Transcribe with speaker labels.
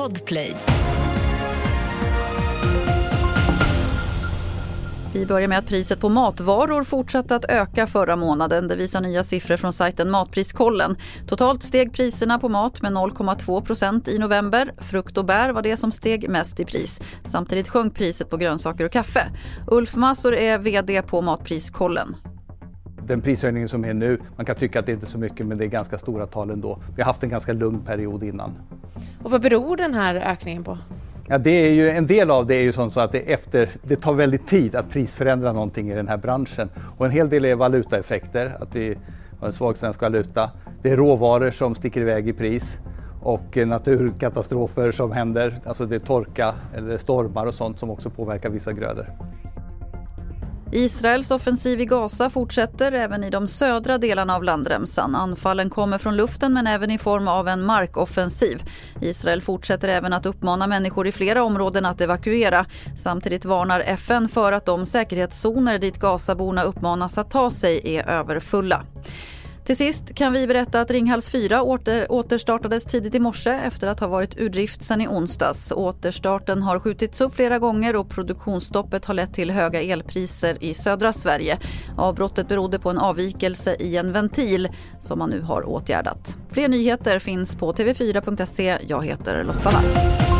Speaker 1: Podplay.
Speaker 2: Vi börjar med att priset på matvaror fortsatte att öka förra månaden. Det visar nya siffror från sajten Matpriskollen. Totalt steg priserna på mat med 0,2 procent i november. Frukt och bär var det som steg mest i pris. Samtidigt sjönk priset på grönsaker och kaffe. Ulf Massor är vd på Matpriskollen.
Speaker 3: Den prishöjningen som är nu, man kan tycka att det inte är så mycket men det är ganska stora tal ändå. Vi har haft en ganska lugn period innan.
Speaker 4: Och vad beror den här ökningen på?
Speaker 3: Ja, det är ju, en del av det är ju sånt så att det, efter, det tar väldigt tid att prisförändra någonting i den här branschen. Och en hel del är valutaeffekter, att vi har en svag svensk valuta. Det är råvaror som sticker iväg i pris och naturkatastrofer som händer, alltså det är torka eller stormar och sånt som också påverkar vissa grödor.
Speaker 2: Israels offensiv i Gaza fortsätter även i de södra delarna av landremsan. Anfallen kommer från luften men även i form av en markoffensiv. Israel fortsätter även att uppmana människor i flera områden att evakuera. Samtidigt varnar FN för att de säkerhetszoner dit Gazaborna uppmanas att ta sig är överfulla. Till sist kan vi berätta att Ringhals 4 åter, återstartades tidigt i morse efter att ha varit ur drift sedan i onsdags. Återstarten har skjutits upp flera gånger och produktionsstoppet har lett till höga elpriser i södra Sverige. Avbrottet berodde på en avvikelse i en ventil som man nu har åtgärdat. Fler nyheter finns på tv4.se. Jag heter Lotta Wall.